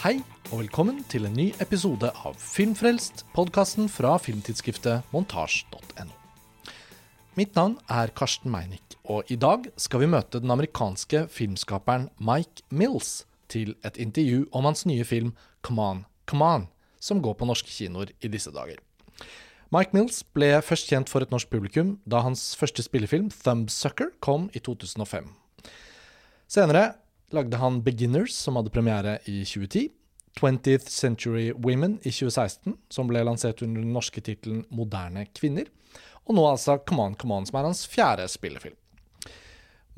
Hei og velkommen til en ny episode av Filmfrelst, podkasten fra filmtidsskriftet montasj.no. Mitt navn er Karsten Meinick, og i dag skal vi møte den amerikanske filmskaperen Mike Mills til et intervju om hans nye film Come On, Come On, som går på norske kinoer i disse dager. Mike Mills ble først kjent for et norsk publikum da hans første spillefilm, Thumbsucker, kom i 2005. Senere lagde han Beginners, som hadde premiere i 2010. 20th Century Women i 2016, som ble lansert under den norske tittelen Moderne kvinner. Og nå altså Come On, Come On, som er hans fjerde spillefilm.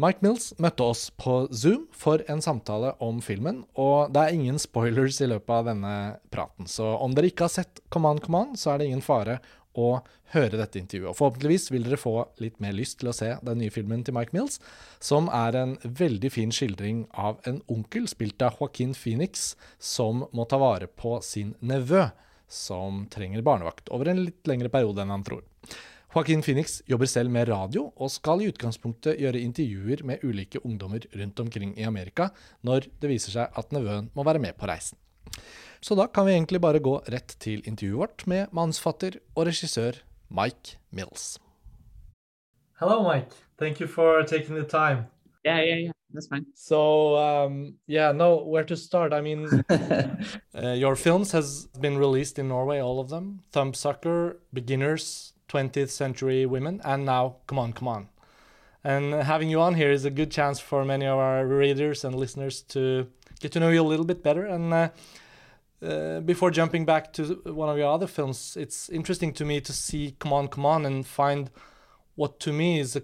Mike Mills møtte oss på Zoom for en samtale om filmen, og det er ingen spoilers i løpet av denne praten, så om dere ikke har sett Come On, Come On, så er det ingen fare å høre dette intervjuet. Og Forhåpentligvis vil dere få litt mer lyst til å se den nye filmen til Mike Mills, som er en veldig fin skildring av en onkel spilt av Joaquin Phoenix, som må ta vare på sin nevø, som trenger barnevakt over en litt lengre periode enn han tror. Joaquin Phoenix jobber selv med radio, og skal i utgangspunktet gjøre intervjuer med ulike ungdommer rundt omkring i Amerika når det viser seg at nevøen må være med på reisen. Så da kan vi egentlig bare gå rett til intervjuet vårt med manusfatter og regissør Mike Mills. Hello, Mike. Thank you for taking the time. Yeah, yeah, yeah. That's fine. So, um, yeah, no, where to start? I mean, uh, your films has been released in Norway, all of them. Thumbsucker, Beginners, 20th Century Women, and now Come On, Come On. And having you on here is a good chance for many of our readers and listeners to get to know you a little bit better. And uh, uh, before jumping back to one of your other films, it's interesting to me to see Come On, Come On and find what to me is a,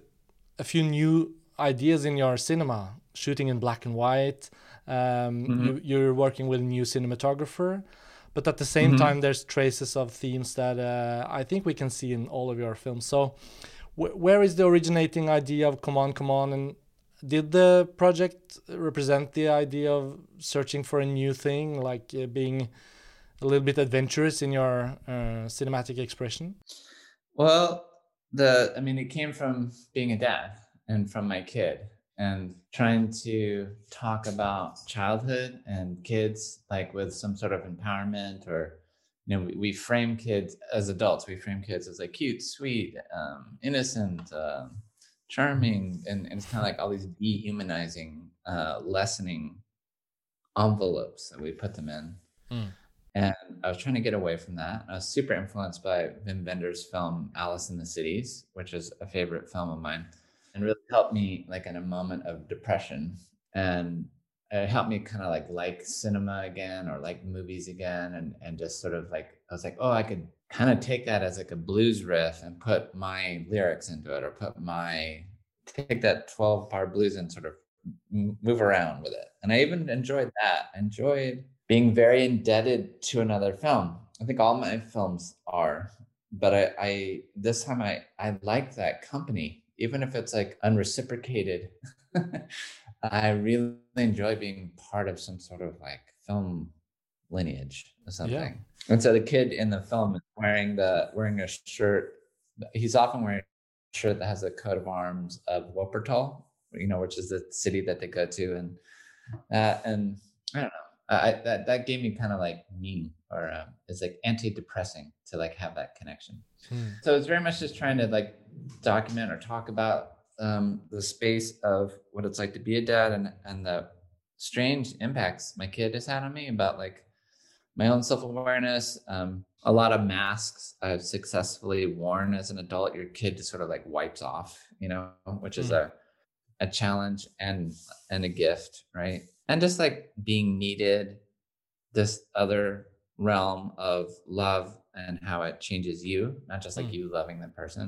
a few new ideas in your cinema, shooting in black and white. Um, Mhm. you, you're working with a new cinematographer, but at the same Mhm. time, there's traces of themes that uh, I think we can see in all of your films. So, wh- where is the originating idea of Come On, Come On? And did the project represent the idea of searching for a new thing, like uh, being a little bit adventurous in your uh, cinematic expression? Well, the I mean, it came from being a dad and from my kid and trying to talk about childhood and kids like with some sort of empowerment or you know we, we frame kids as adults we frame kids as like cute sweet um, innocent um, charming and, and it's kind of like all these dehumanizing uh, lessening envelopes that we put them in Mm. and I was trying to get away from that. I was super influenced by Wenders' film Alice in the Cities, which is a favorite film of mine, and really helped me like in a moment of depression. And it helped me kind of like like cinema again or like movies again, and and just sort of like I was like, oh, I could kind of take that as like a blues riff and put my lyrics into it, or put my take that twelve bar blues and sort of move around with it. And I even enjoyed that. I enjoyed being very indebted to another film. I think all my films are, but I, I this time I I like that company, even if it's like unreciprocated. I really enjoy being part of some sort of like film lineage or something. And so the kid in the film is wearing the wearing a shirt. He's often wearing a shirt that has a coat of arms of Wuppertal, you know, which is the city that they go to, and uh, and I don't know. I, that that gave me kind of like meaning, or um, it's like anti-depressing to like have that connection. So it's very much just trying to like document or talk about um, the space of what it's like to be a dad and and the strange impacts my kid has had on me about like my own self-awareness um, a lot of masks i've successfully worn as an adult. Your kid just sort of like wipes off you know which is a a challenge and and a gift right? And just like being needed this other realm of love and how it changes you not just like Mm. you loving the person.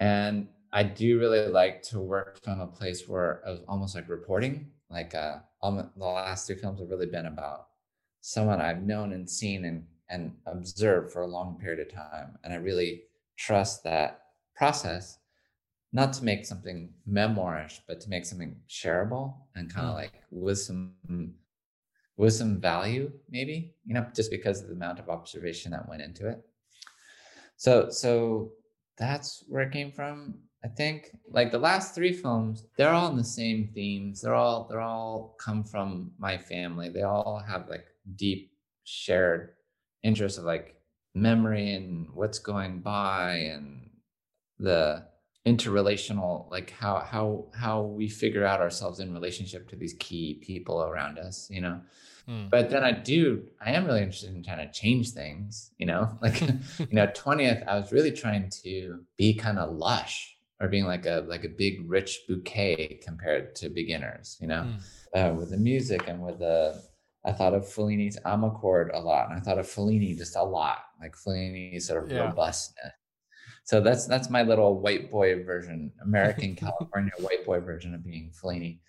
And i do really like to work from a place where i was almost like reporting. Like uh almo- the last two films have really been about someone i've known and seen and and observed for a long period of time and i really trust that process not to make something memoirish but to make something shareable and kind of Mm. like with some with some value maybe you know just because of the amount of observation that went into it. So so that's where it came from i think. Like the last three films they're all in the same themes. They're all they're all come from my family. They all have like deep shared interest of like memory and what's going by and the interrelational like how how how we figure out ourselves in relationship to these key people around us you know mm. but then i do i am really interested in trying to change things you know like you know 20th i was really trying to be kind of lush or being like a like a big rich bouquet compared to beginners you know mm. uh, with the music and with the I thought of Fellini's Amarcord a lot, and I thought of Fellini just a lot, like Fellini's sort of yeah. robustness. So that's that's my little white boy version, American California white boy version of being Fellini.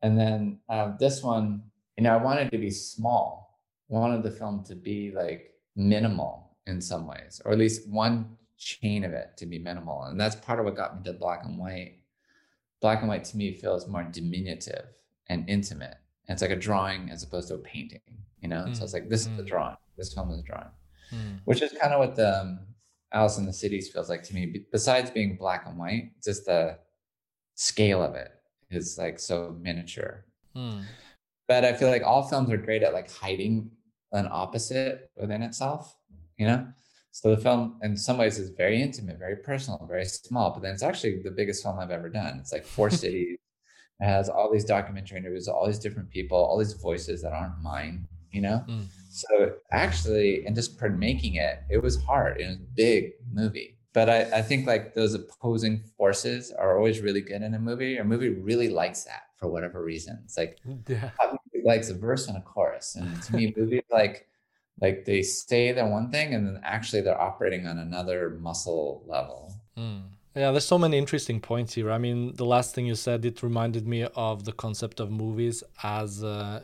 And then uh, this one, you know, I wanted to be small. I wanted the film to be like minimal in some ways, or at least one chain of it to be minimal. And that's part of what got me to black and white. Black and white to me feels more diminutive and intimate and it's like a drawing as opposed to a painting, you know? Mm. So it's like, this mm. is a drawing. This film is a drawing, mm. which is kind of what the um, Alice in the Cities feels like to me. Besides being black and white, just the scale of it is like so miniature. Mm. But I feel like all films are great at like hiding an opposite within itself, you know? So the film, in some ways, is very intimate, very personal, very small. But then it's actually the biggest film I've ever done. It's like four cities, it has all these documentary interviews, all these different people, all these voices that aren't mine, you know? Mm. So actually, and just making it, it was hard. It was a big movie. But I, I think like those opposing forces are always really good in a movie. A movie really likes that for whatever reason. It's like yeah. likes a verse and a chorus. And to me, movies like like they say they're one thing and then actually they're operating on another muscle level. Mm. Yeah, there's so many interesting points here. I mean, the last thing you said, it reminded me of the concept of movies as, uh,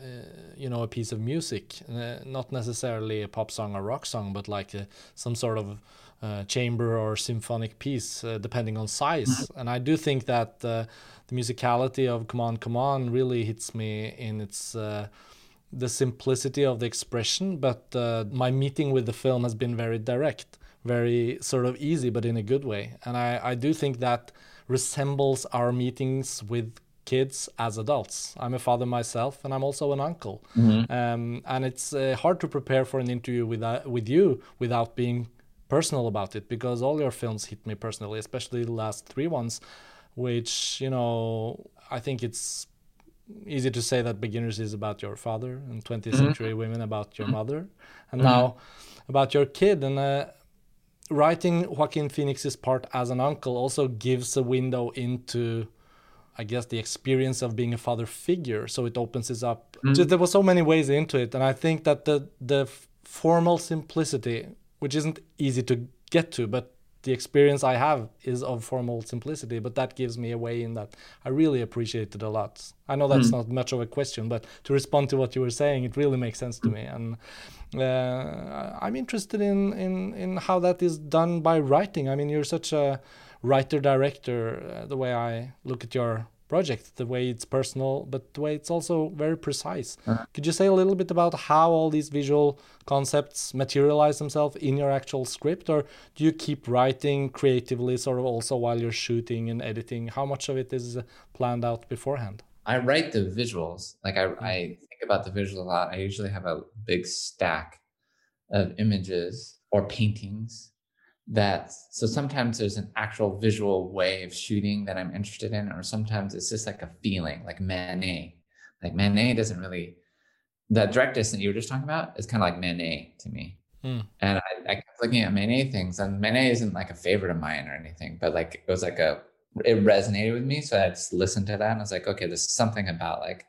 you know, a piece of music, uh, not necessarily a pop song or rock song, but like a, uh, some sort of uh, chamber or symphonic piece, uh, depending on size. Mm-hmm. And I do think that uh, the musicality of "Come On, Come On" really hits me in its the simplicity of the expression. But my meeting with the film has been very direct very sort of easy, but in a good way. And I, I do think that resembles our meetings with kids as adults. I'm a father myself, and I'm also an uncle. Mm-hmm. Um, and it's uh, hard to prepare for an interview with uh, with you without being personal about it, because all your films hit me personally, especially the last three ones, which you know I think it's easy to say that beginners is about your father and 20th mm-hmm. century women about your mother and mm-hmm. now about your kid and uh, writing Joaquin Phoenix's part as an uncle also gives a window into, I guess, the experience of being a father figure. So it opens it up. Mm. So there were so many ways into it, and I think that the the formal simplicity, which isn't easy to get to, but the experience I have is of formal simplicity, but that gives me a way in that I really appreciate it a lot. I know that's mm. not much of a question, but to respond to what you were saying, it really makes sense to me. And uh, I'm interested in, in, in how that is done by writing. I mean, you're such a writer director, uh, the way I look at your project, the way it's personal, but the way it's also very precise. Uh-huh. Could you say a little bit about how all these visual concepts materialize themselves in your actual script, or do you keep writing creatively, sort of also while you're shooting and editing? How much of it is planned out beforehand? I write the visuals. Like I, I think about the visuals a lot. I usually have a big stack of images or paintings that so sometimes there's an actual visual way of shooting that I'm interested in, or sometimes it's just like a feeling, like Manet. Like Manet doesn't really that direct distance you were just talking about is kind of like Manet to me. Mm. And I, I, kept looking at Manet things, and Manet isn't like a favorite of mine or anything, but like it was like a it resonated with me. So I just listened to that and I was like, okay, there's something about like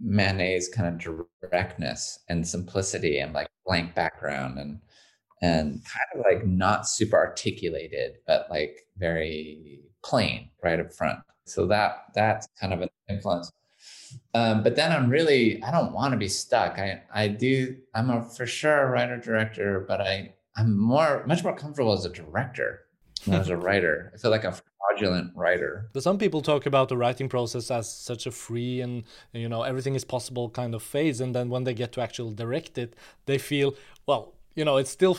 Manet's kind of directness and simplicity and like blank background and and kind of like not super articulated, but like very plain right up front. So that that's kind of an influence. Um, but then I'm really I don't want to be stuck. I I do I'm a for sure a writer director, but I I'm more much more comfortable as a director than as a writer. I feel like a fraudulent writer. Some people talk about the writing process as such a free and you know everything is possible kind of phase, and then when they get to actually direct it, they feel well you know it's still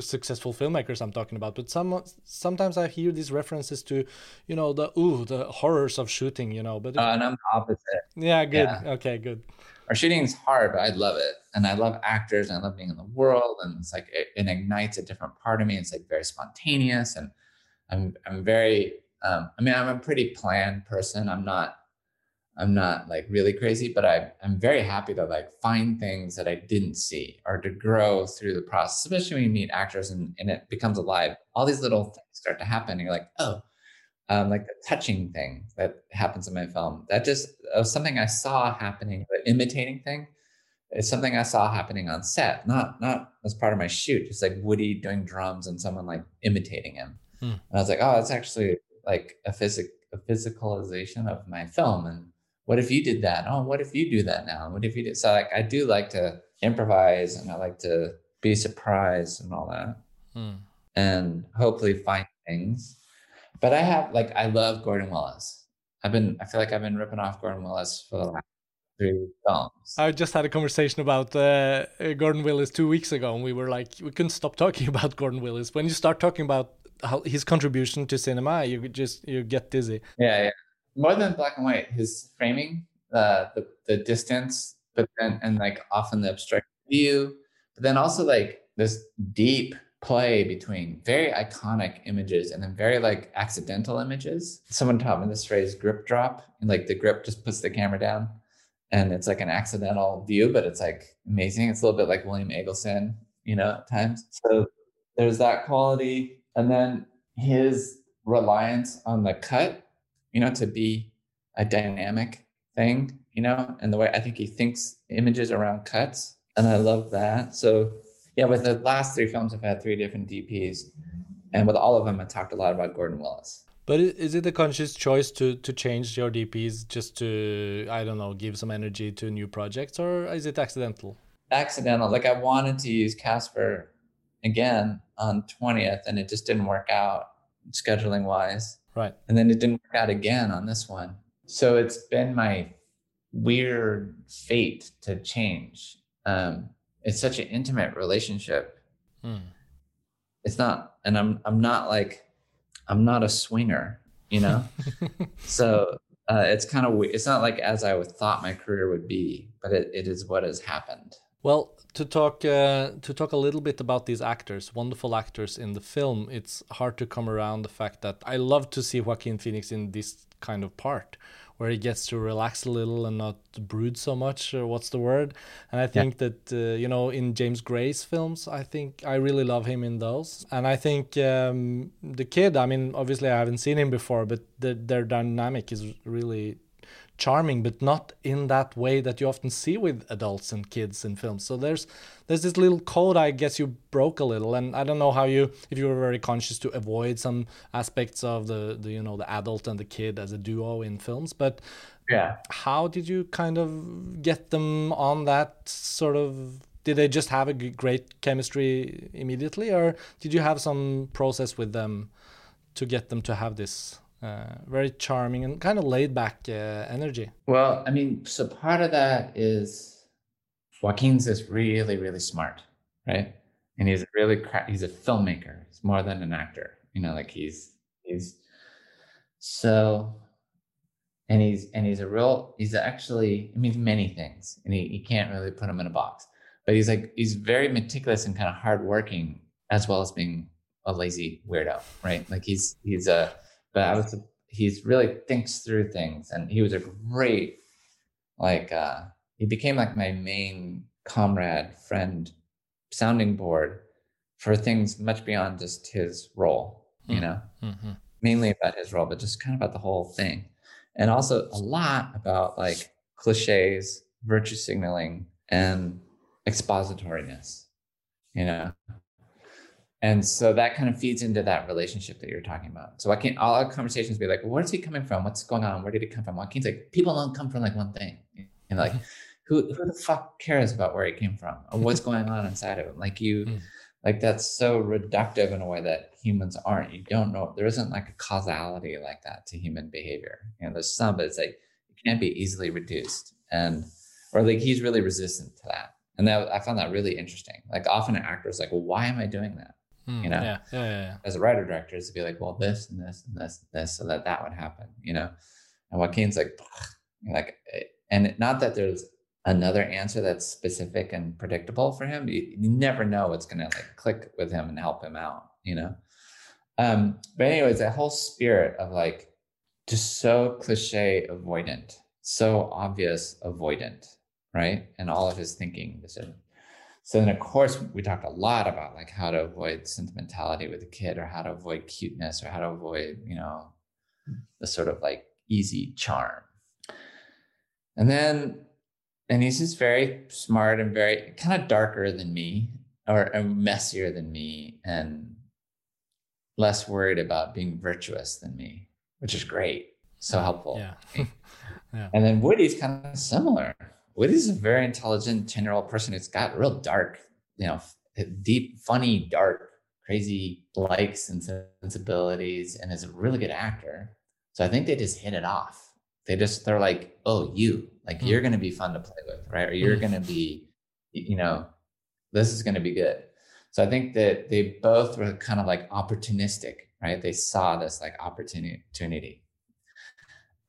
successful filmmakers i'm talking about but some sometimes i hear these references to you know the ooh the horrors of shooting you know but uh, and i'm the opposite yeah good yeah. okay good our shooting is hard, but I love it. And I love actors and I love being in the world. And it's like it, it ignites a different part of me. It's like very spontaneous. And I'm I'm very um, I mean, I'm a pretty planned person. I'm not I'm not like really crazy, but I, I'm very happy to like find things that I didn't see or to grow through the process, especially when you meet actors and, and it becomes alive. All these little things start to happen. And you're like, oh, um, like the touching thing that happens in my film. That just was something I saw happening, the imitating thing. It's something I saw happening on set, not not as part of my shoot. Just like Woody doing drums and someone like imitating him. Hmm. And I was like, oh, that's actually like a physic a physicalization of my film. And what if you did that? Oh, what if you do that now? What if you did? So like I do like to improvise and I like to be surprised and all that. Hmm. And hopefully find things but I have like I love Gordon Willis. I've been I feel like I've been ripping off Gordon Willis for the last three films. I just had a conversation about uh, Gordon Willis two weeks ago, and we were like, we couldn't stop talking about Gordon Willis. When you start talking about how his contribution to cinema, you just you get dizzy. Yeah, yeah. More than black and white, his framing, uh, the the distance, but then and like often the abstract view, but then also like this deep play between very iconic images and then very like accidental images. Someone taught me this phrase grip drop, and like the grip just puts the camera down and it's like an accidental view, but it's like amazing. It's a little bit like William Eggleston, you know, at times. So there's that quality. And then his reliance on the cut, you know, to be a dynamic thing, you know, and the way I think he thinks images around cuts. And I love that. So yeah, with the last three films, I've had three different DPs, and with all of them, I talked a lot about Gordon Willis. But is it a conscious choice to to change your DPs just to I don't know give some energy to new projects, or is it accidental? Accidental. Like I wanted to use Kasper again on twentieth, and it just didn't work out scheduling wise. Right. And then it didn't work out again on this one. So it's been my weird fate to change. Um, it's such an intimate relationship. Hmm. It's not, and I'm I'm not like I'm not a swinger, you know. so uh, it's kind of it's not like as I thought my career would be, but it, it is what has happened. Well, to talk uh, to talk a little bit about these actors, wonderful actors in the film, it's hard to come around the fact that I love to see Joaquin Phoenix in this kind of part where he gets to relax a little and not brood so much or what's the word and i think yeah. that uh, you know in james gray's films i think i really love him in those and i think um, the kid i mean obviously i haven't seen him before but the, their dynamic is really charming, but not in that way that you often see with adults and kids in films. So there's there's this little code I guess you broke a little, and I don't know how you if you were very conscious to avoid some aspects of the, the you know the adult and the kid as a duo in films, but yeah, how did you kind of get them on that sort of? Did they just have a great chemistry immediately, or did you have some process with them to get them to have this uh, very charming and kind of laid back uh, energy. Well, I mean, so part of that is Joaquin's is really, really smart, right? And he's really cra- he's a filmmaker. He's more than an actor, you know. Like he's he's so, and he's and he's a real. He's actually I mean many things, and he, he can't really put him in a box. But he's like he's very meticulous and kind of hardworking, as well as being a lazy weirdo, right? Like he's he's a but I was he's really thinks through things and he was a great like uh he became like my main comrade friend sounding board for things much beyond just his role you mm-hmm. know mm-hmm. mainly about his role but just kind of about the whole thing and also a lot about like cliches virtue signaling and expositoriness you know and so that kind of feeds into that relationship that you're talking about. So I can't all our conversations be like, well, where's he coming from? What's going on? Where did he come from? Joaquin's like, people don't come from like one thing. And like, who who the fuck cares about where he came from or what's going on inside of him? Like you mm. like that's so reductive in a way that humans aren't. You don't know there isn't like a causality like that to human behavior. You know, there's some, but it's like it can't be easily reduced. And or like he's really resistant to that. And that I found that really interesting. Like often an actor is like, well, why am I doing that? Mm, you know, yeah, yeah, yeah, as a writer director, is to be like, well, this and this and this and this, so that that would happen, you know. And Joaquin's like, like, and not that there's another answer that's specific and predictable for him. You, you never know what's going to like click with him and help him out, you know? Um, but anyways, that whole spirit of like just so cliche avoidant, so obvious avoidant, right? And all of his thinking decision. So then of course we talked a lot about like how to avoid sentimentality with a kid or how to avoid cuteness or how to avoid, you know, the sort of like easy charm. And then and he's just very smart and very kind of darker than me or, or messier than me and less worried about being virtuous than me, which is great. So helpful. Yeah. yeah. And then Woody's kind of similar. Woody's a very intelligent 10 year old person who's got real dark, you know, deep, funny, dark, crazy likes and sensibilities and is a really good actor. So I think they just hit it off. They just, they're like, oh, you, like mm. you're going to be fun to play with, right? Or you're mm. going to be, you know, this is going to be good. So I think that they both were kind of like opportunistic, right? They saw this like opportunity.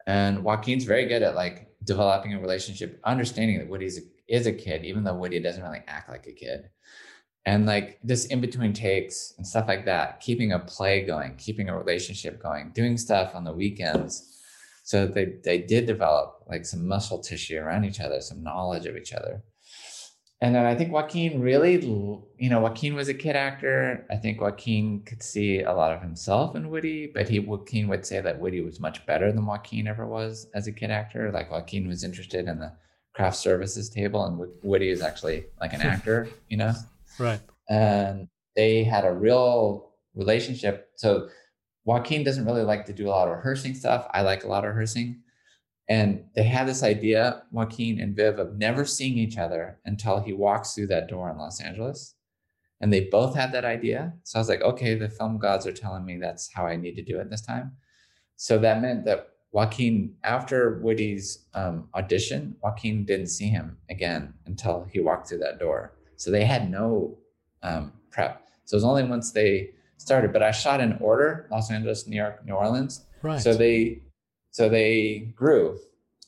And Joaquin's very good at like developing a relationship, understanding that Woody's a, is a kid, even though Woody doesn't really act like a kid. And like this in between takes and stuff like that, keeping a play going, keeping a relationship going, doing stuff on the weekends. So they, they did develop like some muscle tissue around each other, some knowledge of each other and then I think Joaquin really, you know, Joaquin was a kid actor. I think Joaquin could see a lot of himself in Woody, but he Joaquin would say that Woody was much better than Joaquin ever was as a kid actor. Like Joaquin was interested in the craft services table, and Woody is actually like an actor, you know. Right. And they had a real relationship. So Joaquin doesn't really like to do a lot of rehearsing stuff. I like a lot of rehearsing. And they had this idea, Joaquin and Viv, of never seeing each other until he walks through that door in Los Angeles. And they both had that idea. So I was like, okay, the film gods are telling me that's how I need to do it this time. So that meant that Joaquin, after Woody's um, audition, Joaquin didn't see him again until he walked through that door. So they had no um, prep. So it was only once they started. But I shot in order: Los Angeles, New York, New Orleans. Right. So they so they grew,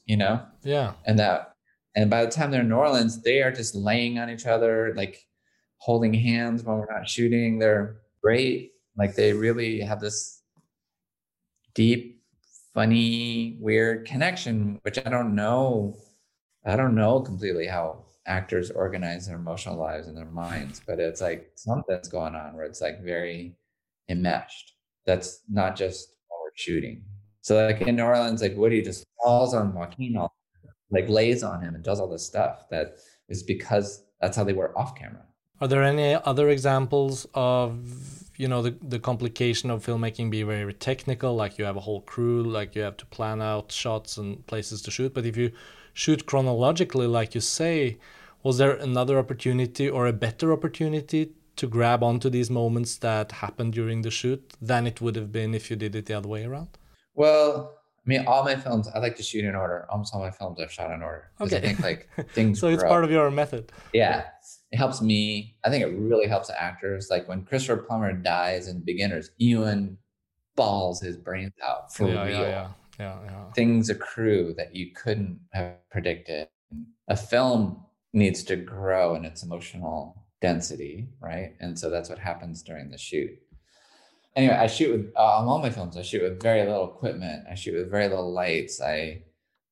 you know? Yeah. And that, and by the time they're in New Orleans, they are just laying on each other, like holding hands when we're not shooting. They're great. Like they really have this deep, funny, weird connection, which I don't know. I don't know completely how actors organize their emotional lives and their minds, but it's like something's going on where it's like very enmeshed. That's not just while we're shooting. So like in New Orleans, like Woody just falls on Joaquin, all, like lays on him and does all this stuff. That is because that's how they were off camera. Are there any other examples of you know the the complication of filmmaking be very technical? Like you have a whole crew, like you have to plan out shots and places to shoot. But if you shoot chronologically, like you say, was there another opportunity or a better opportunity to grab onto these moments that happened during the shoot than it would have been if you did it the other way around? Well, I mean, all my films, I like to shoot in order. Almost all my films I've shot in order. Okay. I think like things. so it's part of your method. Yeah. It helps me. I think it really helps actors. Like when Christopher Plummer dies in Beginners, Ewan balls his brains out for yeah, real. Yeah, yeah, yeah, yeah. Things accrue that you couldn't have predicted. A film needs to grow in its emotional density, right? And so that's what happens during the shoot anyway, I shoot with uh, on all my films. I shoot with very little equipment. I shoot with very little lights. I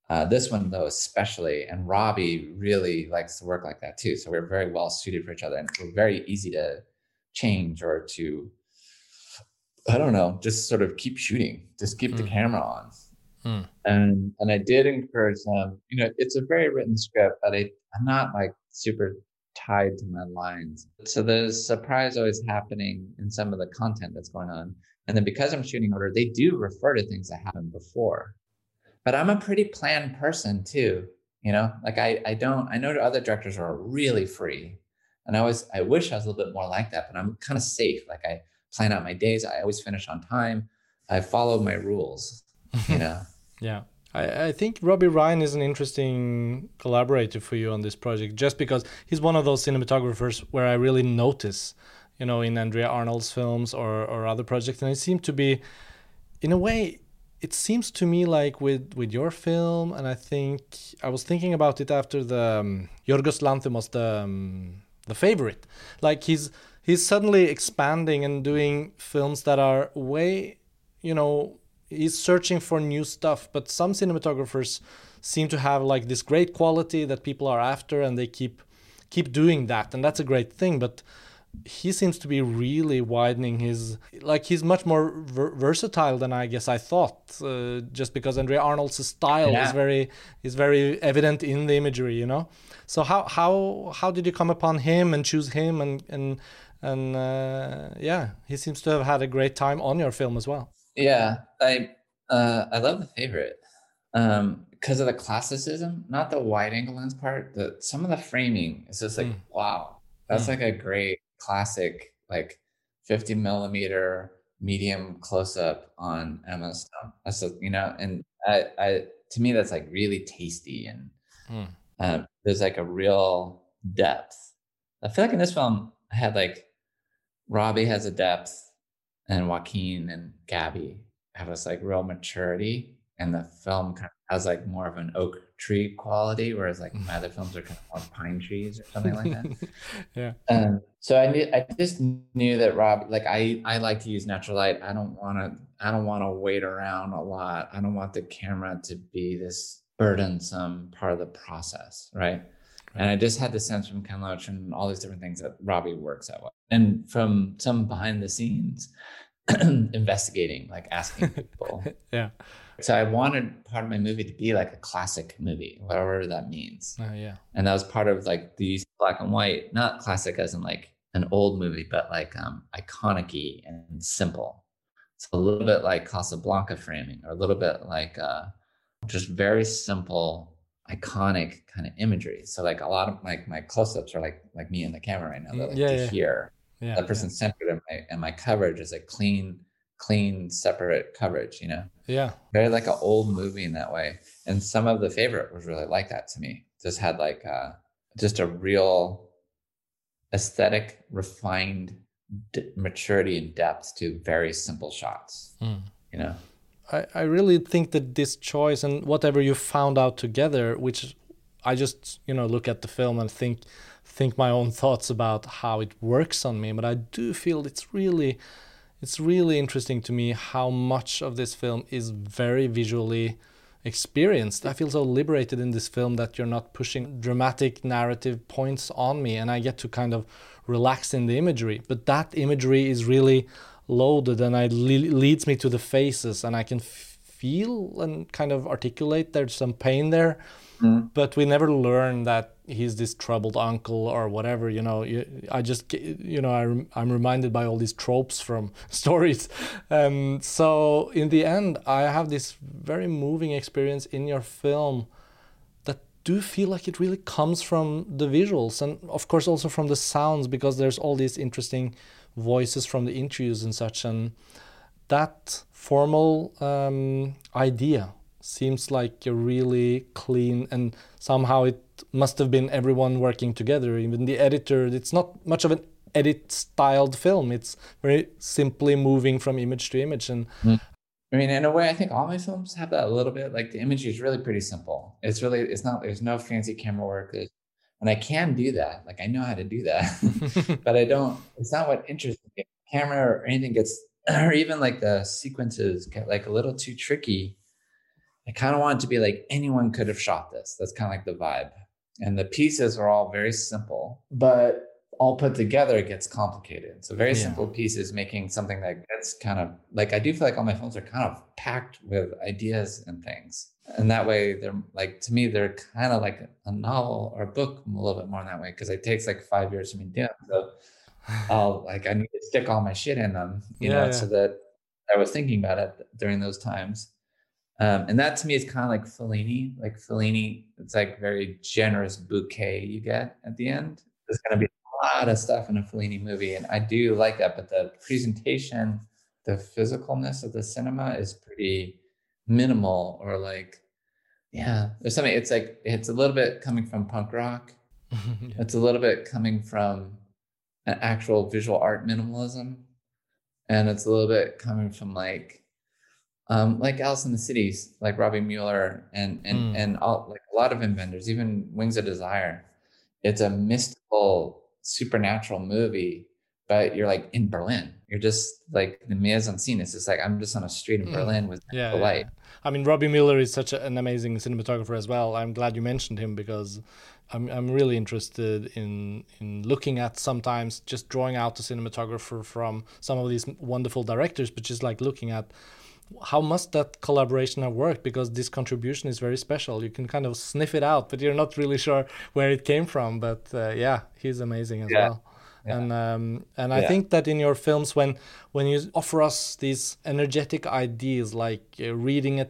uh, this one though especially, and Robbie really likes to work like that too. So we're very well suited for each other, and we're very easy to change or to I don't know, just sort of keep shooting, just keep mm. the hmm. camera on. Mm. And and I did encourage them. You know, it's a very written script, but I, I'm not like super tied to my lines. So there's surprise always happening in some of the content that's going on. And then because I'm shooting order, they do refer to things that happened before. But I'm a pretty planned person too. You know, like I, I don't, I know other directors are really free. And I always, I wish I was a little bit more like that, but I'm kind of safe. Like I plan out my days. I always finish on time. I follow my rules, you know? yeah. I, I think Robbie Ryan is an interesting collaborator for you on this project, just because he's one of those cinematographers where I really notice, you know, in Andrea Arnold's films or, or other projects, and it seemed to be, in a way, it seems to me like with with your film, and I think I was thinking about it after the um, Yorgos Lanthimos the um, the favorite. Like he's he's suddenly expanding and doing films that are way, you know, he's searching for new stuff. But some cinematographers seem to have like this great quality that people are after, and they keep keep doing that, and that's a great thing. But he seems to be really widening his like he's much more ver- versatile than I guess I thought. Uh, just because Andrea Arnold's style yeah. is very is very evident in the imagery, you know. So how how how did you come upon him and choose him and and and uh, yeah, he seems to have had a great time on your film as well. Yeah, I uh, I love the favorite um, because of the classicism, not the wide angle lens part. The some of the framing is just like mm. wow, that's mm. like a great classic like 50 millimeter medium close up on Emma Stone. That's a, you know, and I, I to me that's like really tasty and mm. um, there's like a real depth. I feel like in this film I had like Robbie has a depth and Joaquin and Gaby have this like real maturity and the film kind of has like more of an oak tree quality, whereas like my other films are kind of more pine trees or something like that. yeah. Um, so I knew I just knew that Rob, like I I like to use natural light. I don't want to I don't want to wait around a lot. I don't want the camera to be this burdensome part of the process, right? And I just had the sense from Ken Loach and all these different things that Robbie works that way. And from some behind the scenes investigating, like asking people. yeah. So I wanted part of my movie to be like a classic movie, whatever that means. Oh yeah. And that was part of like the black and white, not classic as in like an old movie, but like um iconic and simple. So a little bit like Casablanca framing, or a little bit like uh just very simple, iconic kind of imagery. So like a lot of like my close-ups are like like me in the camera right now. They're like yeah, yeah. here. Yeah, that person's yeah. centered and my and my coverage is a clean clean, separate coverage, you know? Yeah. Very like an old movie in that way. And some of the favorite was really like that to me. Just had like uh, just a real aesthetic, refined d- maturity and depth to very simple shots, mm. you know? I, I really think that this choice and whatever you found out together, which I just, you know, look at the film and think think my own thoughts about how it works on me, but I do feel it's really it's really interesting to me how much of this film is very visually experienced. I feel so liberated in this film that you're not pushing dramatic narrative points on me and I get to kind of relax in the imagery. But that imagery is really loaded and it le- leads me to the faces and I can f- feel and kind of articulate there's some pain there. Mm. But we never learn that he's this troubled uncle or whatever you know i just you know I, i'm reminded by all these tropes from stories um, so in the end i have this very moving experience in your film do feel like it really comes from the visuals and of course also from the sounds because there's all these interesting voices from the interviews and such and that formal um, idea seems like a really clean and somehow it must have been everyone working together even the editor it's not much of an edit styled film it's very simply moving from image to image and mm. I mean in a way i think all my films have that a little bit like the imagery is really pretty simple. It's really it's not there's no fancy camera work. And i can do that. Like i know how to do that. But i don't it's not what interests me. Camera or anything gets or even like the sequences get like a little too tricky. I kind of want it to be like anyone could have shot this. That's kind of like the vibe. And the pieces are all very simple, but all put together it gets complicated. So very yeah. simple pieces making something that gets kind of like I do feel like all my films are kind of packed with ideas and things. And that way they're like to me they're kind of like a novel or a book a little bit more in that way because it takes like five years to me do them. So I'll like I need to stick all my shit in them, you yeah, know, yeah. so that I was thinking about it during those times. Um, and that to me is kind of like Fellini. Like Fellini, it's like very generous bouquet you get at the end. Going to be lot of stuff in a Fellini movie, and I do like that. But the presentation, the physicalness of the cinema is pretty minimal, or like, yeah, there's something. It's like it's a little bit coming from punk rock. yeah. It's a little bit coming from an actual visual art minimalism, and it's a little bit coming from like um, like Alice in the Cities, like Robby Müller and and Mm. and all like a lot of inventors, even Wings of Desire. It's a mystical, supernatural movie, but you're like in Berlin. You're just like the mise en scene. It's just like I'm just on a street in Mm. Berlin with Yeah, the light. yeah. I mean, Robby Müller is such an amazing cinematographer as well. I'm glad you mentioned him because I'm I'm really interested in in looking at sometimes just drawing out the cinematographer from some of these wonderful directors, but just like looking at how must that collaboration have worked because this contribution is very special. You can kind of sniff it out, but you're not really sure where it came from. But uh, yeah, he's amazing as Yeah. well. Yeah. And um, and I Yeah. think that in your films, when when you offer us these energetic ideas, like uh, reading a,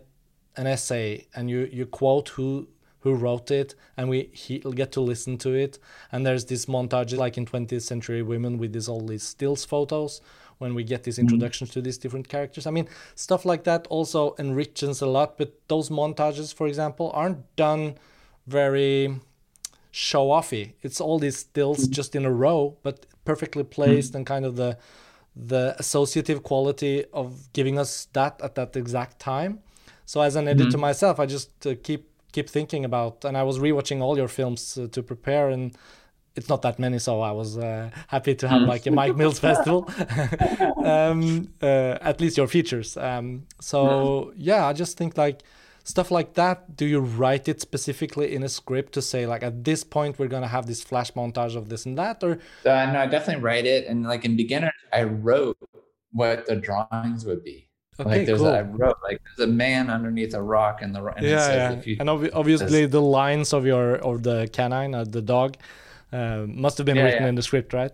an essay and you you quote who who wrote it, and we he, get to listen to it, and there's this montage like in 20th Century Women with these all these stills photos. When we get these introductions to these different characters, I mean, stuff like that also enriches a lot. But those montages, for example, aren't done very show offy. It's all these stills just in a row, but perfectly placed and kind of the the associative quality of giving us that at that exact time. So as an editor myself, I just uh, keep keep thinking about, and I was rewatching all your films uh, to prepare, and it's not that many, so I was uh, happy to have like a Mike Mills festival, um, uh, at least your features. Um, so yeah, I just think like stuff like that do you write it specifically in a script to say like at this point we're gonna have this flash montage of this and that or I know I definitely write it, and like in beginner, I wrote what the drawings would be. okay like there's cool a, I wrote like there's a man underneath a rock, and the and yeah, yeah. if you and obvi- obviously the lines of your of the canine uh, the dog uh, must have been Yeah, written yeah. in the script right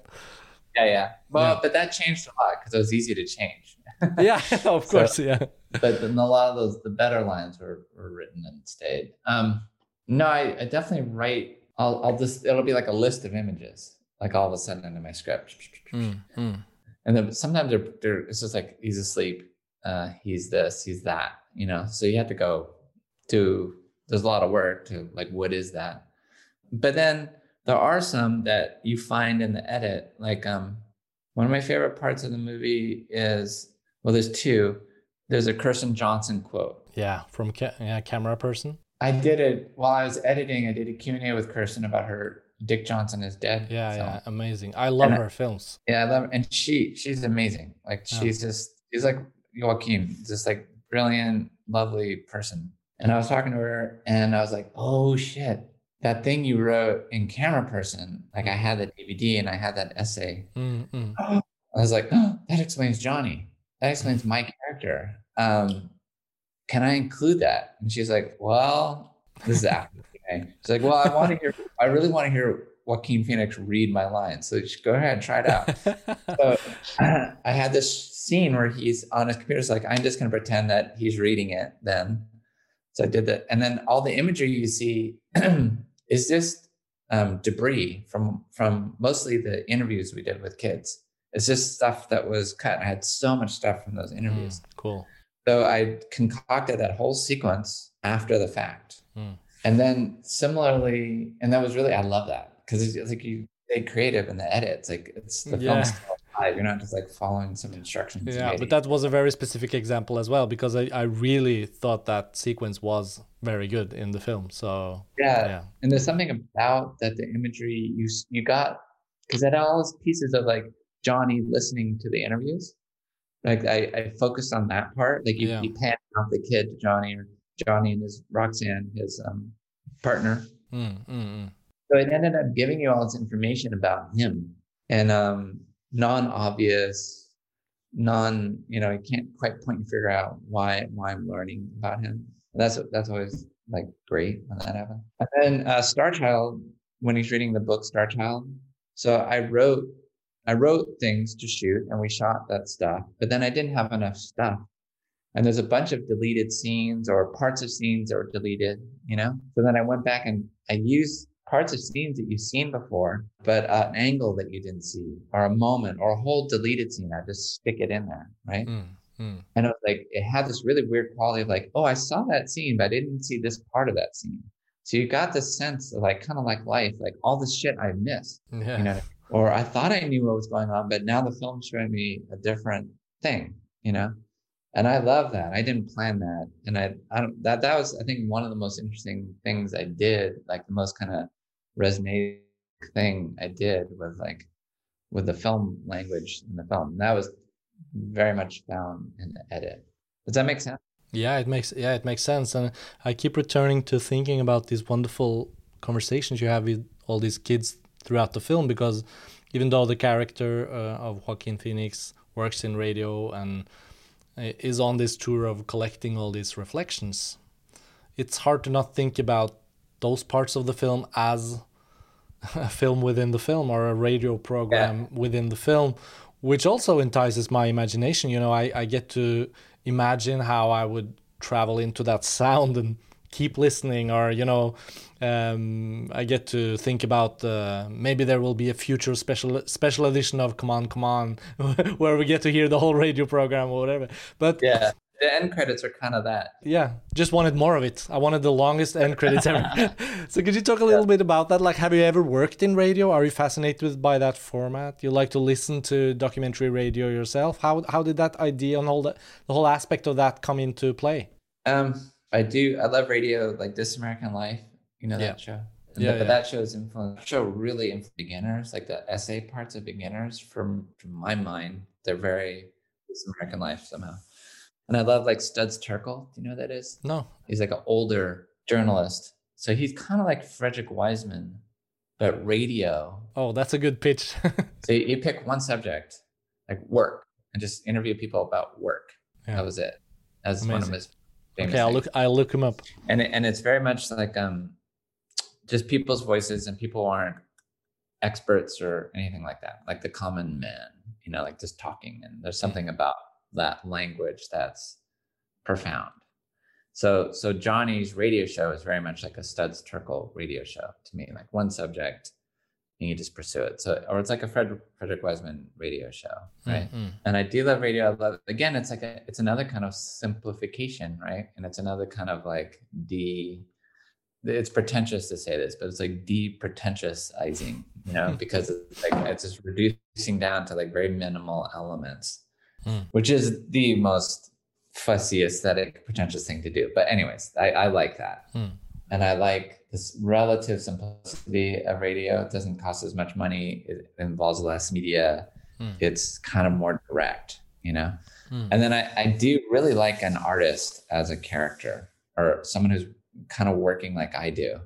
yeah yeah. Well, Yeah. but that changed a lot because it was easy to change. yeah of So- course yeah but then a lot of those the better lines were, were written and stayed um no I, I definitely write I'll, I'll just it'll be like a list of images like all of a sudden into my script Mm, mm. and then sometimes they're, they're it's just like he's asleep uh he's this he's that you know so you have to go to. there's a lot of work to like what is that but then there are some that you find in the edit like um one of my favorite parts of the movie is well there's two. There's a kirsten johnson quote. Yeah from ca- yeah, camera person? I did it while i was editing i did a q&a with kirsten about her dick johnson is dead. Yeah yeah amazing. I love And I- her films. Yeah, I love and she she's amazing. Like Yeah. she's just she's like Joaquin, just like brilliant, lovely person. And I was talking to her and I was like, oh shit, that thing you wrote in camera person, like I had that DVD and I had that essay. Mm, mm. I was like, oh, that explains Johnny. That explains my character. Um, can I include that? And she's like, well, this is after the She's like, well, I want to hear, I really want to hear Joaquin Phoenix read my lines. So just go ahead, and try it out so I had this scene where he's on his computer. It's like, I'm just going to pretend that he's reading it then. So I did that. And then all the imagery you see is just um, debris from, from mostly the interviews we did with kids. It's just stuff that was cut. I had so much stuff from those interviews. Mm, cool So I concocted that whole sequence after the fact. Mm. And then similarly, and that was really, I love that because it's like you stay creative in the edit. It's like it's the Yeah. film's You're not just like following some instructions. Yeah, maybe. but that was a very specific example as well because I, I really thought that sequence was very good in the film. So yeah. yeah, And there's something about that the imagery you you got because that all those pieces of like Johnny listening to the interviews. Like I, I focused on that part. Like you, Yeah. you pan off the kid to Johnny or Johnny and his Roxanne, his um, partner. Mm, mm, mm. So it ended up giving you all this information about him and um, non-obvious, non, you know, you can't quite point and figure out why why I'm learning about him. That's that's always like great when that happens. And then uh, Star Child, when he's reading the book Star Child, so I wrote I wrote things to shoot and we shot that stuff, but then I didn't have enough stuff. And there's a bunch of deleted scenes or parts of scenes that were deleted, you know? So then I went back and I used parts of scenes that you've seen before, but uh, an angle that you didn't see, or a moment, or a whole deleted scene. I just stick it in there, right? Mm, mm. And it was like it had this really weird quality of like, oh, I saw that scene, but I didn't see this part of that scene. So you got this sense of like kind of like life, like all this shit I missed, yeah. you know, or I thought I knew what was going on, but now the film's showing me a different thing, you know. and I love that. I didn't plan that, and I, I don't, that that was I think one of the most interesting things I did, like the most kind of resonating thing I did was like with the film language in the film. And That was very much found in the edit. Does that make sense? Yeah, it makes yeah it makes sense, and I keep returning to thinking about these wonderful conversations you have with all these kids throughout the film because even though the character uh, of Joaquin Phoenix works in radio and is on this tour of collecting all these reflections, it's hard to not think about those parts of the film as a film within the film or a radio program yeah. within the film, which also entices my imagination. You know, I, I get to imagine how I would travel into that sound and keep listening or you know um, I get to think about uh, maybe there will be a future special special edition of Come On Come On where we get to hear the whole radio program or whatever. But yeah, the end credits are kind of that. Yeah, just wanted more of it. I wanted the longest end credits ever. so could you talk a little yeah. bit about that? Like, have you ever worked in radio? Are you fascinated by that format? You like to listen to documentary radio yourself? How how did that idea and all that the whole aspect of that come into play? Um, I do. I love radio, like This American Life. You know that show. And yeah, the, yeah. But that show's influence. Show really influenced beginners, like the essay parts of beginners. From from my mind, they're very This American Life somehow. And I love like Studs Terkel. Do you know who that is? No. He's like an older journalist. So he's kind of like Frederick Wiseman, but radio. Oh, that's a good pitch. so you pick one subject, like work, and just interview people about work. Yeah. That was it. That's one of his okay, I'll look. I'll look him up. And and it's very much like um, just people's voices, and people aren't experts or anything like that. Like the common man, you know, like just talking. And there's something about that language that's profound. So so Johnny's radio show is very much like a Studs Terkel radio show to me, like one subject and you just pursue it. So, or it's like a Fred, Frederick Wiseman radio show, right? Mm-hmm. And I do love radio. I love again. It's like a, it's another kind of simplification, right? And it's another kind of like de. It's pretentious to say this, but it's like de-pretentiousizing, you know, because it's like it's just reducing down to like very minimal elements, mm. which is the most fussy aesthetic pretentious thing to do. But anyways, I, I like that. Mm. And I like this relative simplicity of radio. It doesn't cost as much money. It involves less media. Mm. It's kind of more direct, you know? Mm. And then I, I do really like an artist as a character or someone who's kind of working like I do.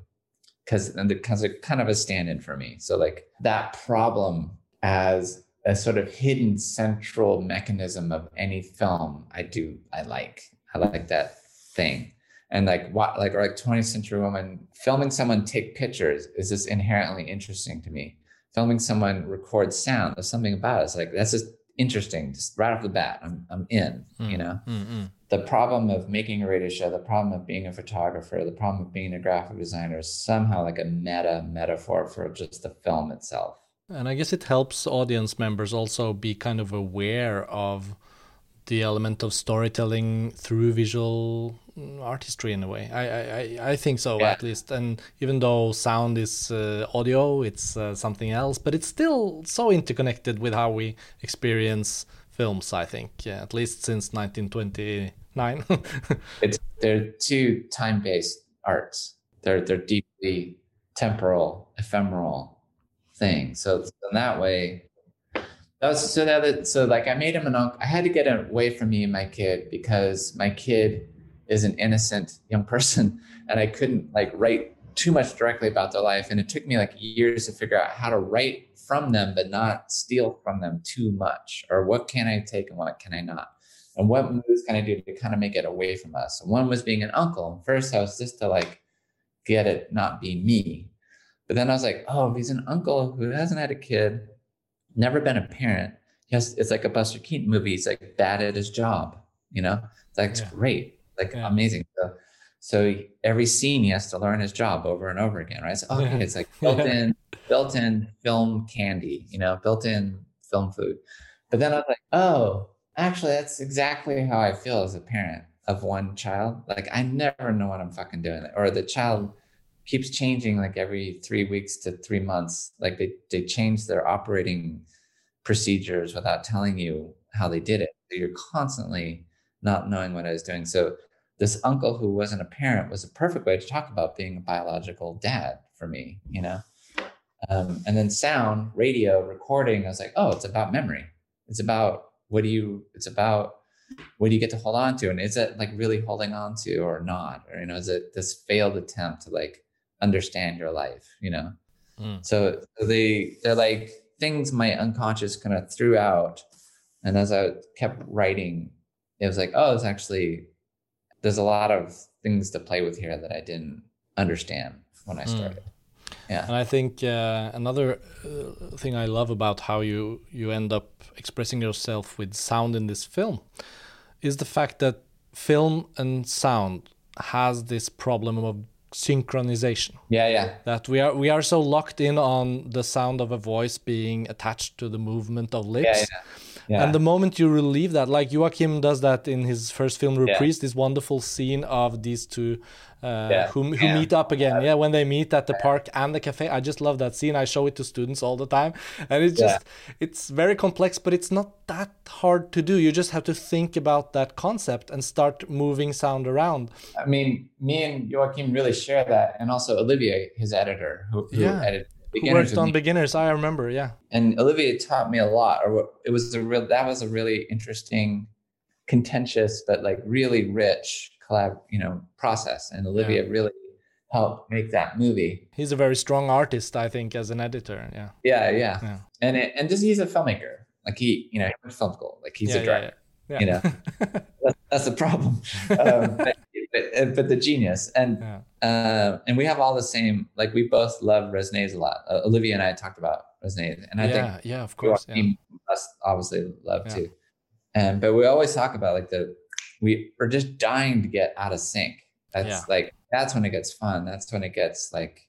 Cause and because it's kind of a stand-in for me. So like that problem as a sort of hidden central mechanism of any film, I do I like. I like that thing. And like what like or like 20th century woman filming someone take pictures is just inherently interesting to me. Filming someone record sound there's something about it it's like that's just interesting just right off the bat i'm, I'm in mm, you know? mm, the problem of making a radio show the problem of being a photographer the problem of being a graphic designer is somehow like a meta metaphor for just the film itself and i guess it helps audience members also be kind of aware of the element of storytelling through visual artistry in a way. I I, I think so yeah. at least. And even though sound is uh, audio, it's uh, something else, but it's still so interconnected with how we experience films. I think, yeah, at least since 1929. it's they're two time-based arts. They're they're deeply temporal, ephemeral things. So in that way, that was so that so like I made him an uncle. I had to get away from me and my kid because my kid is an innocent young person, and I couldn't like write too much directly about their life. And it took me like years to figure out how to write from them, but not steal from them too much. Or what can I take and what can I not? And what moves can I do to kind of make it away from us? And one was being an uncle. First, I was just to like get it not be me. But then I was like, oh, he's an uncle who hasn't had a kid never been a parent. Yes, it's like a Buster Keaton movie. He's like bad at his job. You know, like yeah. great, like yeah. amazing. So, so every scene he has to learn his job over and over again, right? So okay, yeah. it's like built in, built in film candy, you know, built in film food. But then I was like, oh, actually, that's exactly how I feel as a parent of one child. Like I never know what I'm fucking doing, or the child keeps changing like every three weeks to three months. Like they they change their operating procedures without telling you how they did it. So you're constantly not knowing what I was doing. So this uncle who wasn't a parent was a perfect way to talk about being a biological dad for me, you know. Um, and then sound, radio, recording. I was like, oh, it's about memory. It's about what do you? It's about what do you get to hold on to, and is it like really holding on to or not, or you know, is it this failed attempt to like understand your life, you know? Mm. So, so they they're like things my unconscious kind of threw out, and as I kept writing, it was like, oh, it's actually there's a lot of things to play with here that I didn't understand when I hmm. started. Mm. Yeah. And I think uh, another uh, thing I love about how you you end up expressing yourself with sound in this film is the fact that film and sound has this problem of synchronization. Yeah, yeah. That we are we are so locked in on the sound of a voice being attached to the movement of lips. Yeah, yeah yeah. And the moment you relieve that, like Joachim does that in his first film, Reprise, yeah. this wonderful scene of these two uh, yeah. who, who meet up again. Yeah, when they meet at the park and the cafe. I just love that scene. I show it to students all the time. And it's just, it's very complex, but it's not that hard to do. You just have to think about that concept and start moving sound around. I mean, me and Joachim really share that. And also Olivier, his editor, who, who edited beginners worked on beginners. I remember, yeah. And Olivier taught me a lot. Or it was a real that was a really interesting, contentious but like really rich collab, you know, process. And Olivier yeah. really helped make that movie. He's a very strong artist, I think, as an editor. Yeah. Yeah, yeah. yeah. And it, and just he's a filmmaker. Like he, you know, film school. Like he's yeah, a director. Yeah, You know, that's, that's the problem. Um, but but, uh, but the genius and yeah. uh, and we have all the same like we both love Resnais a lot. Uh, Olivier and I talked about Resnais, and I yeah, think yeah, of course, yeah. us obviously love too. And but we always talk about like the we are just dying to get out of sync. That's like that's when it gets fun. That's when it gets like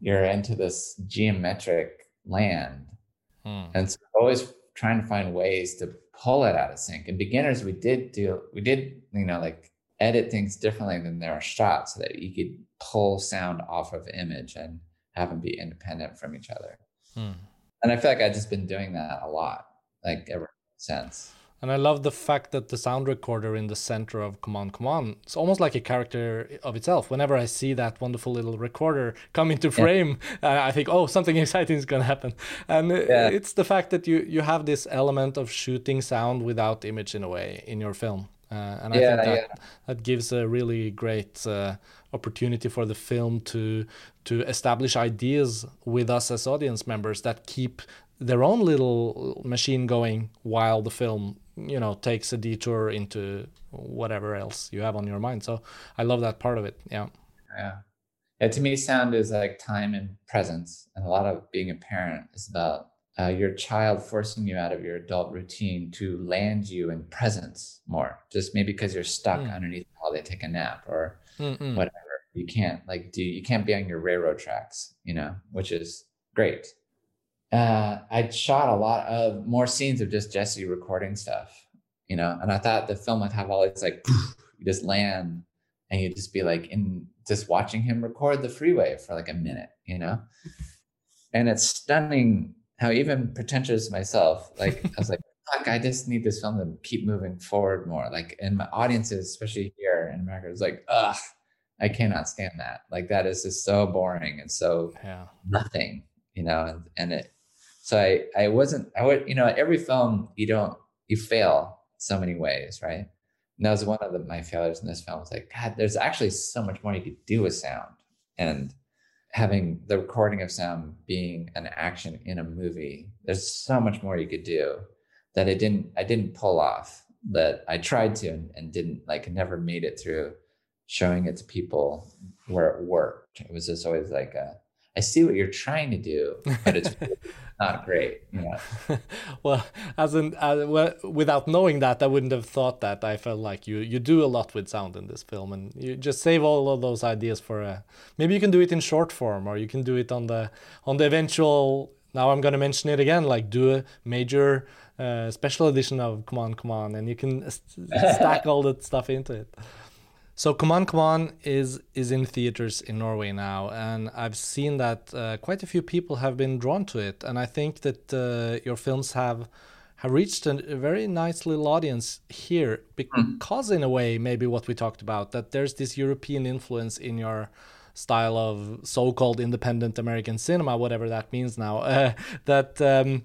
you're into this geometric land, hmm. and so always trying to find ways to pull it out of sync. And beginners, we did do we did you know like edit things differently than there are shots so that you could pull sound off of image and have them be independent from each other. Hmm. And I feel like I've just been doing that a lot, like ever since. And I love the fact that the sound recorder in the center of Come On Come On it's almost like a character of itself. Whenever I see that wonderful little recorder come into frame, yeah. I think, oh, something exciting is going to happen. And yeah. it's the fact that you, you have this element of shooting sound without image in a way in your film. Uh, and I yeah, think that, yeah. that gives a really great uh, opportunity for the film to to establish ideas with us as audience members that keep their own little machine going while the film you know takes a detour into whatever else you have on your mind. So i love that part of it yeah. Yeah. Yeah to me sound is like time and presence. And a lot of being a parent is about uh, your child forcing you out of your adult routine to land you in presence more, just maybe because you're stuck mm. underneath while they take a nap or Mm-mm. whatever. You can't like do you can't be on your railroad tracks, you know, which is great. Uh, I shot a lot of more scenes of just Jesse recording stuff, you know, and I thought the film would have all these like you just land and you just be like in just watching him record the freeway for like a minute, you know. And it's stunning how even pretentious myself, like I was like, fuck, I just need this film to keep moving forward more. Like, and my audiences, especially here in America, was like, ugh, I cannot stand that. Like, that is just so boring and so yeah. nothing, you know. And, and it, so I, I wasn't, I would, you know, every film you don't, you fail so many ways, right? And that was one of the, my failures in this film. Was like, God, there's actually so much more you could do with sound, and having the recording of sound being an action in a movie there's so much more you could do that i didn't i didn't pull off that i tried to and, and didn't like never made it through showing it to people where it worked. It was just always like a I see what you're trying to do, but it's not great. You know? well, as in, uh, well, without knowing that, I wouldn't have thought that. I felt like you you do a lot with sound in this film, and you just save all of those ideas for a. Maybe you can do it in short form, or you can do it on the on the eventual. Now I'm going to mention it again. Like do a major uh, special edition of Come On, Come On, and you can stack all that stuff into it. So Come On Come On is is in theaters in Norway now, and I've seen that uh, quite a few people have been drawn to it, and I think that uh, your films have have reached a, very nice little audience here because, in a way, maybe what we talked about that there's this European influence in your style of so-called independent American cinema, whatever that means now. Uh, that um,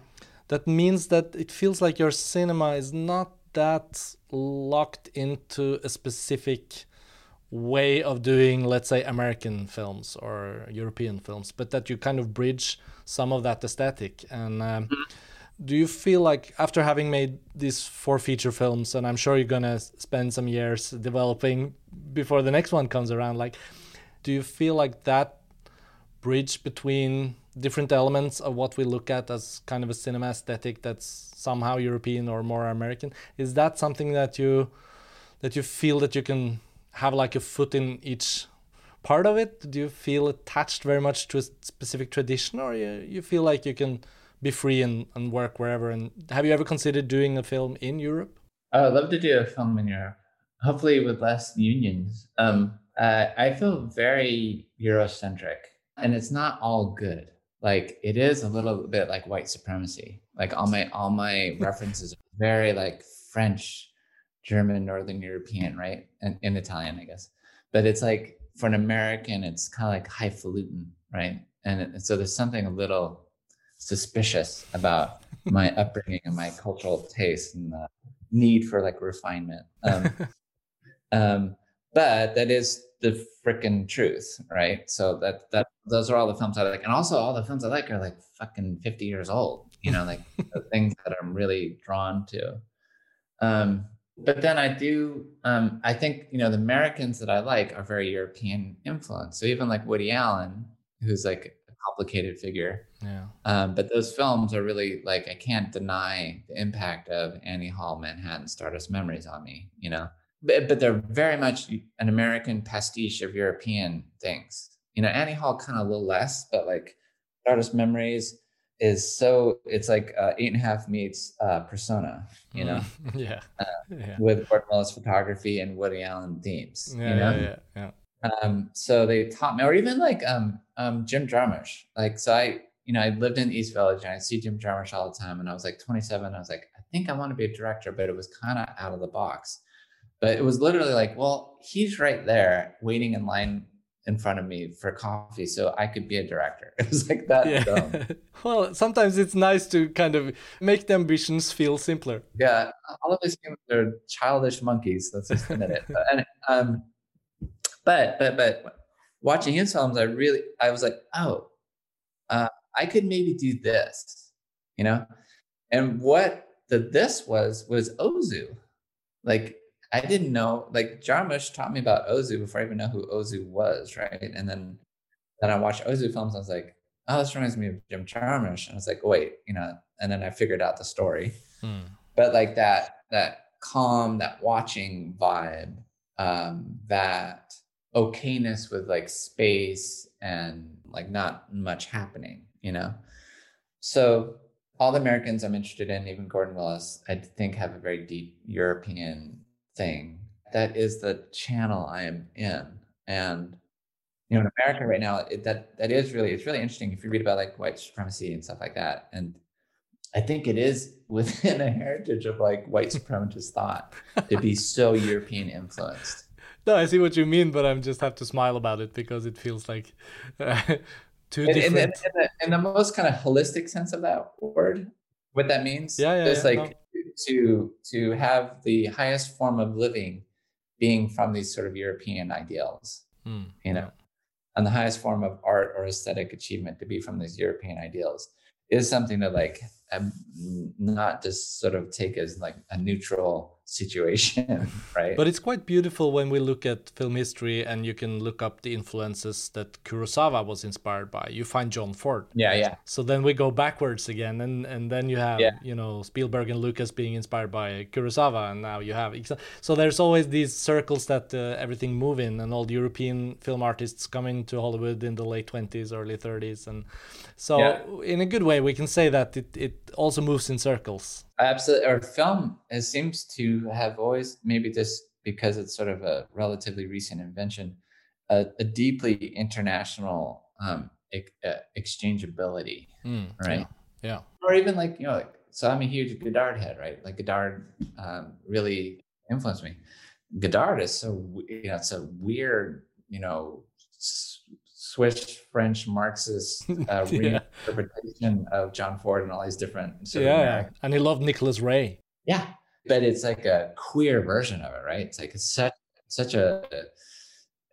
that means that it feels like your cinema is not that locked into a specific way of doing, let's say, American films or European films, but that you kind of bridge some of that aesthetic. And um, do you feel like after having made these four feature films, and I'm sure you're gonna spend some years developing before the next one comes around, like, do you feel like that bridge between different elements of what we look at as kind of a cinema aesthetic that's somehow European or more American. Is that something that you that you feel that you can have like a foot in each part of it? Do you feel attached very much to a specific tradition, or you, you feel like you can be free and, and work wherever? And have you ever considered doing a film in Europe? I would love to do a film in Europe, hopefully with less unions. Um, uh, I feel very Eurocentric, and it's not all good. Like it is a little bit like white supremacy. Like all my all my references are very like French, German, Northern European, right, and in Italian, I guess. But it's like for an American, it's kind of like highfalutin, right? And, and so there's something a little suspicious about my upbringing and my cultural taste and the need for like refinement. Um, um, but that is the freaking truth, right? So that that those are all the films I like, and also all the films I like are like fucking fifty years old. You know, like the things that I'm really drawn to. Um, but then I do. Um, I think you know the Americans that I like are very European influenced. So even like Woody Allen, who's like a complicated figure. Yeah. Um, but those films are really like I can't deny the impact of Annie Hall, Manhattan, Stardust Memories on me. You know but, but they're very much an American pastiche of European things. You know, Annie Hall kind of a little less, but like Stardust Memories is so it's like uh, eight and a half meets uh, Persona. You know, yeah. Uh, yeah. with Gordon Willis photography and Woody Allen themes. Yeah, you know? yeah, yeah, yeah. Um, so they taught me, or even like um, um, Jim Jarmusch. Like, so I, you know, I lived in East Village and I see Jim Jarmusch all the time. And I was like 27. I was like, I think I want to be a director, but it was kind of out of the box. But it was literally like, well, he's right there waiting in line in front of me for coffee so I could be a director. It was like that. Yeah. well, sometimes it's nice to kind of make the ambitions feel simpler. Yeah. All of these humans are childish monkeys. Let's just admit it. But, and, um, but, but, but watching his films, I really, I was like, oh, uh, I could maybe do this, you know? And what the this was, was Ozu. Like I didn't know, like Jarmusch taught me about Ozu before I even know who Ozu was, right? And then then I watched Ozu films. I was like, oh, this reminds me of Jim Jarmusch. And I was like, wait, you know, and then I figured out the story. Hmm. But like that, that calm, that watching vibe, um, that okayness with like space and like not much happening, you know? So all the Americans I'm interested in, even Gordon Willis, I think have a very deep European thing. That is the channel I am in. And you know, in America right now, it, that that is really it's really interesting if you read about like white supremacy and stuff like that. And I think it is within a heritage of like white supremacist thought to be so European influenced. No, I see what you mean, but I'm just have to smile about it because it feels like uh, too In, in, different. the, in, the, in the most kind of holistic sense of that word, what that means Yeah, yeah, is yeah, like no. To to have the highest form of living being from these sort of European ideals. Hmm, you know, and the highest form of art or aesthetic achievement to be from these European ideals is something to like not just sort of take as like a neutral situation, right? But it's quite beautiful when we look at film history and you can look up the influences that Kurosawa was inspired by. You find John Ford. yeah, yeah, So then we go backwards again, and, and then you have Yeah. you know Spielberg and Lucas being inspired by Kurosawa, and now you have so there's always these circles that uh, everything move in, and all the European film artists coming to Hollywood in the late twenties, early thirties, and so Yeah. in a good way we can say that it it also moves in circles. absolutely. Our film it seems to have always maybe just because it's sort of a relatively recent invention, a, a deeply international um, uh, exchangeability. Mm, Right. Yeah. or even like you know like so I'm a huge Godard head, right? Like Godard um, really influenced me. Godard is so you know it's a weird you know Swiss French Marxist uh, yeah. reinterpretation of John Ford and all these different sort yeah, and he loved Nicholas Ray. Yeah, but it's like a queer version of it, right? It's like it's such such a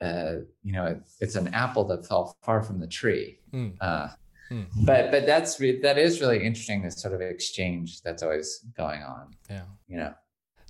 uh, you know it's an apple that fell far from the tree. Mm. Uh, mm. But but that's re- that is really interesting. This sort of exchange that's always going on. Yeah, you know.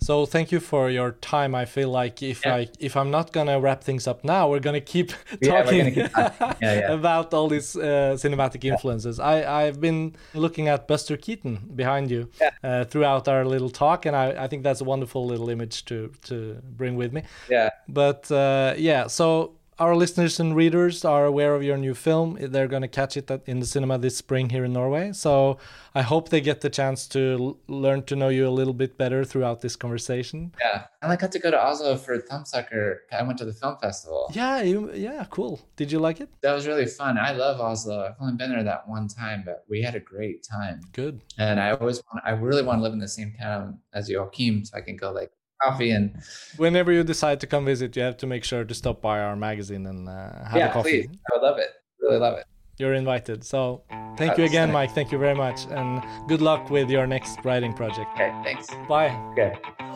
So thank you for your time. I feel like if yeah. I if I'm not gonna wrap things up now, we're gonna keep talking yeah, yeah, yeah. about all these uh, cinematic influences. I I've been looking at Buster Keaton behind you uh, throughout our little talk, and I, I think that's a wonderful little image to to bring with me. Yeah. But uh, yeah, so our listeners and readers are aware of your new film. They're going to catch it in the cinema this spring here in Norway. So I hope they get the chance to learn to know you a little bit better throughout this conversation. Yeah, and I got to go to Oslo for Thumbsucker. I went to the film festival. Yeah, you, yeah, cool. Did you like it? That was really fun. I love Oslo. I've only been there that one time, but we had a great time. Good. And I always, want, I really want to live in the same town as Joachim, so I can go like coffee and whenever you decide to come visit you have to make sure to stop by our magazine and uh, have yeah, a coffee. Please. i would love it. Really love it. You're invited. So thank you again mike. Thank you very much and good luck with your next writing project. Okay thanks. Bye. Okay